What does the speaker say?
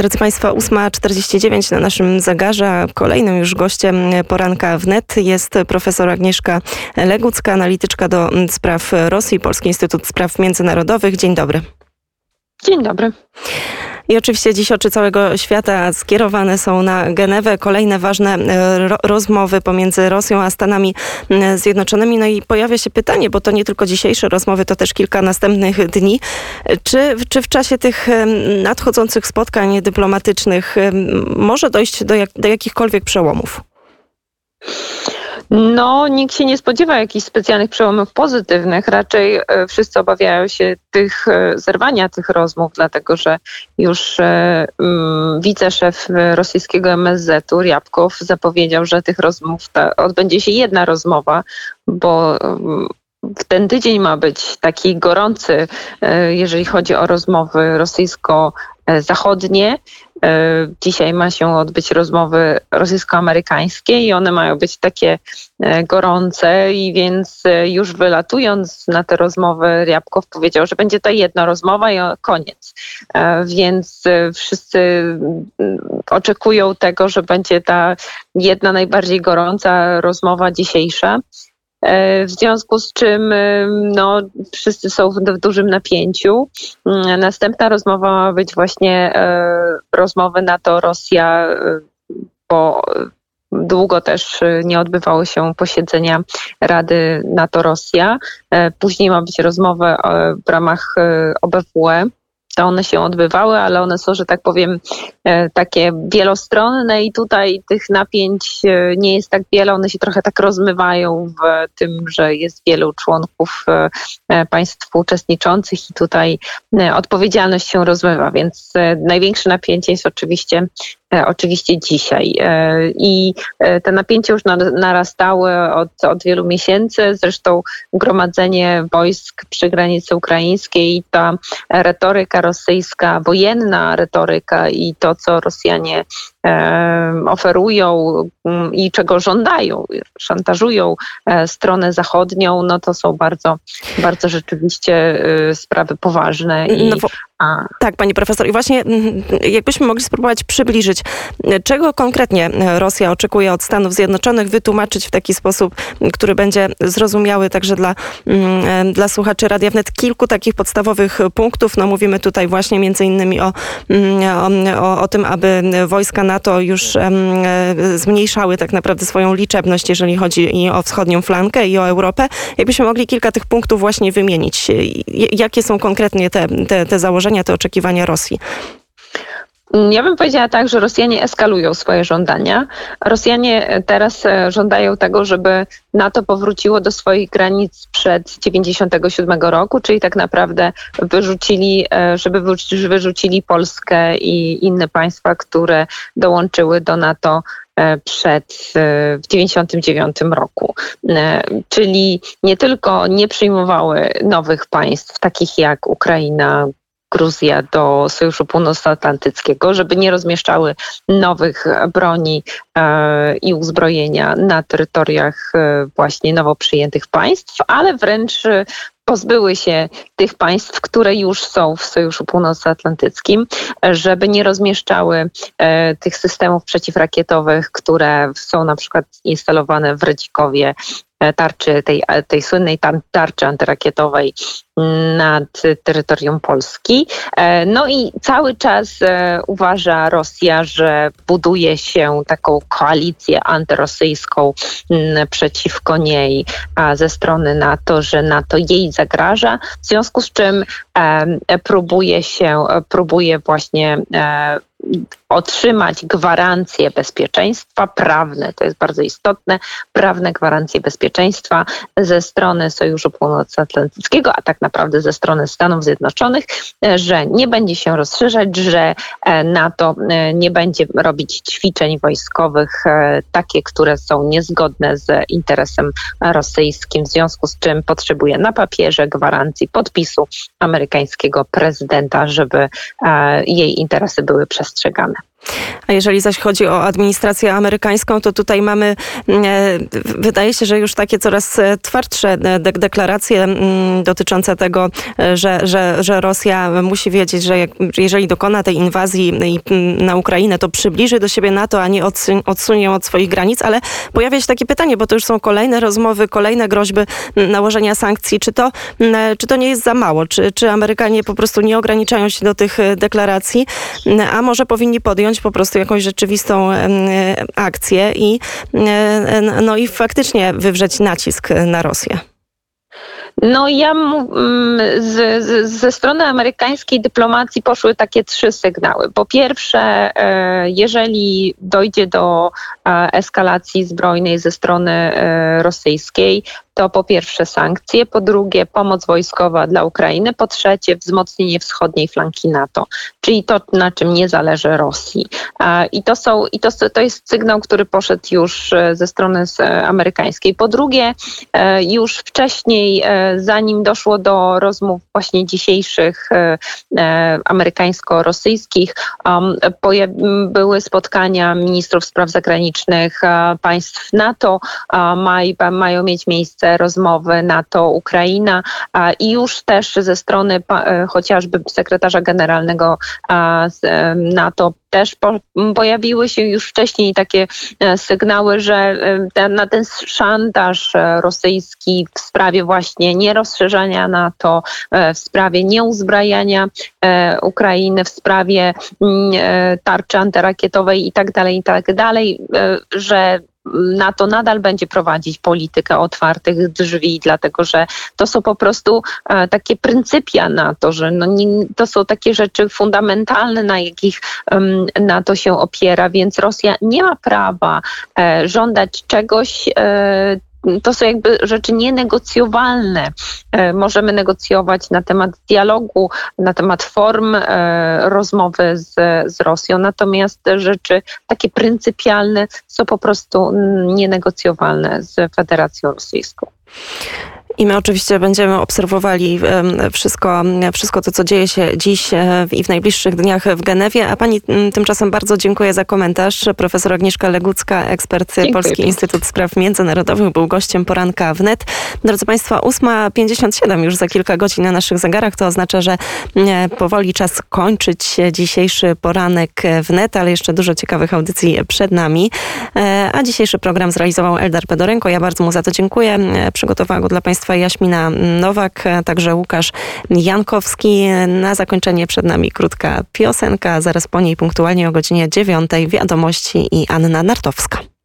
Drodzy Państwo, 8.49 na naszym zegarze. Kolejnym już gościem poranka wnet jest profesor Agnieszka Legucka, analityczka do spraw Rosji, Polski Instytut Spraw Międzynarodowych. Dzień dobry. Dzień dobry. I oczywiście dziś oczy całego świata skierowane są na Genewę. Kolejne ważne e, ro rozmowy pomiędzy Rosją a Stanami Zjednoczonymi. No i pojawia się pytanie, bo to nie tylko dzisiejsze rozmowy, to też kilka następnych dni. Czy, czy w czasie tych nadchodzących spotkań dyplomatycznych może dojść do, jak, do jakichkolwiek przełomów? No, nikt się nie spodziewa jakichś specjalnych przełomów pozytywnych. Raczej e, wszyscy obawiają się tych e, zerwania tych rozmów, dlatego że już mm, wiceszef rosyjskiego MSZ-u, Riabkow, zapowiedział, że tych rozmów ta, odbędzie się jedna rozmowa, bo mm, w ten tydzień ma być taki gorący, jeżeli chodzi o rozmowy rosyjsko-zachodnie. E, dzisiaj ma się odbyć rozmowy rosyjsko-amerykańskie i one mają być takie e, gorące i więc e, już wylatując na te rozmowy Riabkow powiedział, że będzie to jedna rozmowa i koniec. Więc wszyscy mm, oczekują tego, że będzie ta jedna najbardziej gorąca rozmowa dzisiejsza. E, w związku z czym e, no, wszyscy są w, dużym napięciu. Mm, następna rozmowa ma być właśnie e, rozmowy NATO-Rosja, bo długo też nie odbywały się posiedzenia Rady NATO-Rosja. Później ma być rozmowa w ramach OBWE to one się odbywały, ale one są, że tak powiem, e, takie wielostronne i tutaj tych napięć e, nie jest tak wiele. One się trochę tak rozmywają w tym, że jest wielu członków e, państw uczestniczących i tutaj odpowiedzialność się rozmywa, więc największe napięcie jest oczywiście oczywiście dzisiaj. E, I e, te napięcia już narastały od, od wielu miesięcy. Zresztą gromadzenie wojsk przy granicy ukraińskiej, ta retoryka rosyjska, wojenna retoryka i to, co Rosjanie oferują mm, i czego żądają, szantażują stronę zachodnią, no to są bardzo, bardzo rzeczywiście sprawy poważne. I, no bo, tak, pani profesor. I właśnie mm, jakbyśmy mogli spróbować przybliżyć, czego konkretnie Rosja oczekuje od Stanów Zjednoczonych, wytłumaczyć w taki sposób, który będzie zrozumiały także dla, mm, dla słuchaczy Radia Wnet kilku takich podstawowych punktów. No mówimy tutaj właśnie między innymi o, mm, o, o tym, aby wojska NATO już zmniejszały tak naprawdę swoją liczebność, jeżeli chodzi i o wschodnią flankę i o Europę. Jakbyśmy mogli kilka tych punktów właśnie wymienić. Jakie są konkretnie te, te, te założenia? te oczekiwania Rosji? Ja bym powiedziała tak, że Rosjanie eskalują swoje żądania. Rosjanie teraz e, żądają tego, żeby NATO powróciło do swoich granic przed 1997 roku, czyli tak naprawdę wyrzucili, e, żeby wyrzucili Polskę i inne państwa, które dołączyły do NATO e, przed w 1999 roku. Czyli nie tylko nie przyjmowały nowych państw, takich jak Ukraina, Gruzja do Sojuszu Północnoatlantyckiego, żeby nie rozmieszczały nowych broni e, i uzbrojenia na terytoriach e, właśnie nowo przyjętych państw, ale wręcz pozbyły się tych państw, które już są w Sojuszu Północnoatlantyckim, żeby nie rozmieszczały e, tych systemów przeciwrakietowych, które są na przykład instalowane w Redzikowie E, tarczy, tej, e, tej słynnej tarczy antyrakietowej nad terytorium Polski. E, no i cały czas uważa Rosja, że buduje się taką koalicję antyrosyjską przeciwko niej ze strony NATO, że NATO jej zagraża, w związku z czym próbuje się, próbuje właśnie otrzymać gwarancje bezpieczeństwa prawne, to jest bardzo istotne, prawne gwarancje bezpieczeństwa ze strony Sojuszu Północnoatlantyckiego, a tak naprawdę ze strony Stanów Zjednoczonych, że nie będzie się rozszerzać, że e, NATO e, nie będzie robić ćwiczeń wojskowych e, takie, które są niezgodne z interesem rosyjskim, w związku z czym potrzebuje na papierze gwarancji podpisu amerykańskiego prezydenta, żeby jej interesy były przestrzegane. A jeżeli zaś chodzi o administrację amerykańską, to tutaj mamy, mm, e, wydaje się, że już takie coraz e, twardsze de deklaracje mm, dotyczące tego, e, że, że, że Rosja musi wiedzieć, że jeżeli dokona tej inwazji mm, na Ukrainę, to przybliży do siebie NATO, a nie odsunie od swoich granic, ale pojawia się takie pytanie, bo to już są kolejne rozmowy, kolejne groźby nałożenia sankcji. Czy to, czy to nie jest za mało? Czy, czy Amerykanie po prostu nie ograniczają się do tych deklaracji, a może powinni podjąć po prostu jakąś rzeczywistą akcję i, no i faktycznie wywrzeć nacisk na Rosję. No ja z, z, ze strony amerykańskiej dyplomacji poszły takie trzy sygnały. Po pierwsze, e, jeżeli dojdzie do e, eskalacji zbrojnej ze strony e, rosyjskiej, to po pierwsze sankcje, po drugie pomoc wojskowa dla Ukrainy, po trzecie wzmocnienie wschodniej flanki NATO, czyli to, na czym nie zależy Rosji. I to, są, i to, to jest sygnał, który poszedł już e, ze strony amerykańskiej. Po drugie, e, już wcześniej, e, zanim doszło do rozmów właśnie dzisiejszych amerykańsko-rosyjskich, um, były spotkania ministrów spraw zagranicznych państw NATO, mają mieć miejsce rozmowy NATO-Ukraina i już też ze strony e, chociażby sekretarza generalnego NATO też pojawiły się już wcześniej takie e, sygnały, że e, na ten szantaż rosyjski w sprawie właśnie nierozszerzania NATO, w sprawie nieuzbrajania Ukrainy, w sprawie mm, tarczy antyrakietowej i tak dalej, i tak dalej, że NATO nadal będzie prowadzić politykę otwartych drzwi, dlatego że to są po prostu e, takie pryncypia NATO, że no nie, to są takie rzeczy fundamentalne, na jakich NATO się opiera, więc Rosja nie ma prawa e, żądać czegoś, e, to są jakby rzeczy nienegocjowalne. E, możemy negocjować na temat dialogu, na temat form e, rozmowy z, z Rosją, natomiast rzeczy takie pryncypialne są po prostu nienegocjowalne z Federacją Rosyjską. I my oczywiście będziemy obserwowali wszystko, wszystko to, co dzieje się dziś e, i w najbliższych dniach w Genewie. A pani tymczasem bardzo dziękuję za komentarz. Profesor Agnieszka Legucka, ekspert dziękuję Polski Instytut Spraw Międzynarodowych, był gościem poranka wnet. Drodzy Państwo, 8.57 już za kilka godzin na naszych zegarach. To oznacza, że powoli czas kończyć dzisiejszy poranek wnet, ale jeszcze dużo ciekawych audycji przed nami. E, a dzisiejszy program zrealizował Eldar Pedorenko. Ja bardzo mu za to dziękuję. Przygotowała go dla Państwa Państwa Jaśmina Nowak, także Łukasz Jankowski. Na zakończenie przed nami krótka piosenka, zaraz po niej punktualnie o godzinie dziewiątej wiadomości i Anna Nartowska.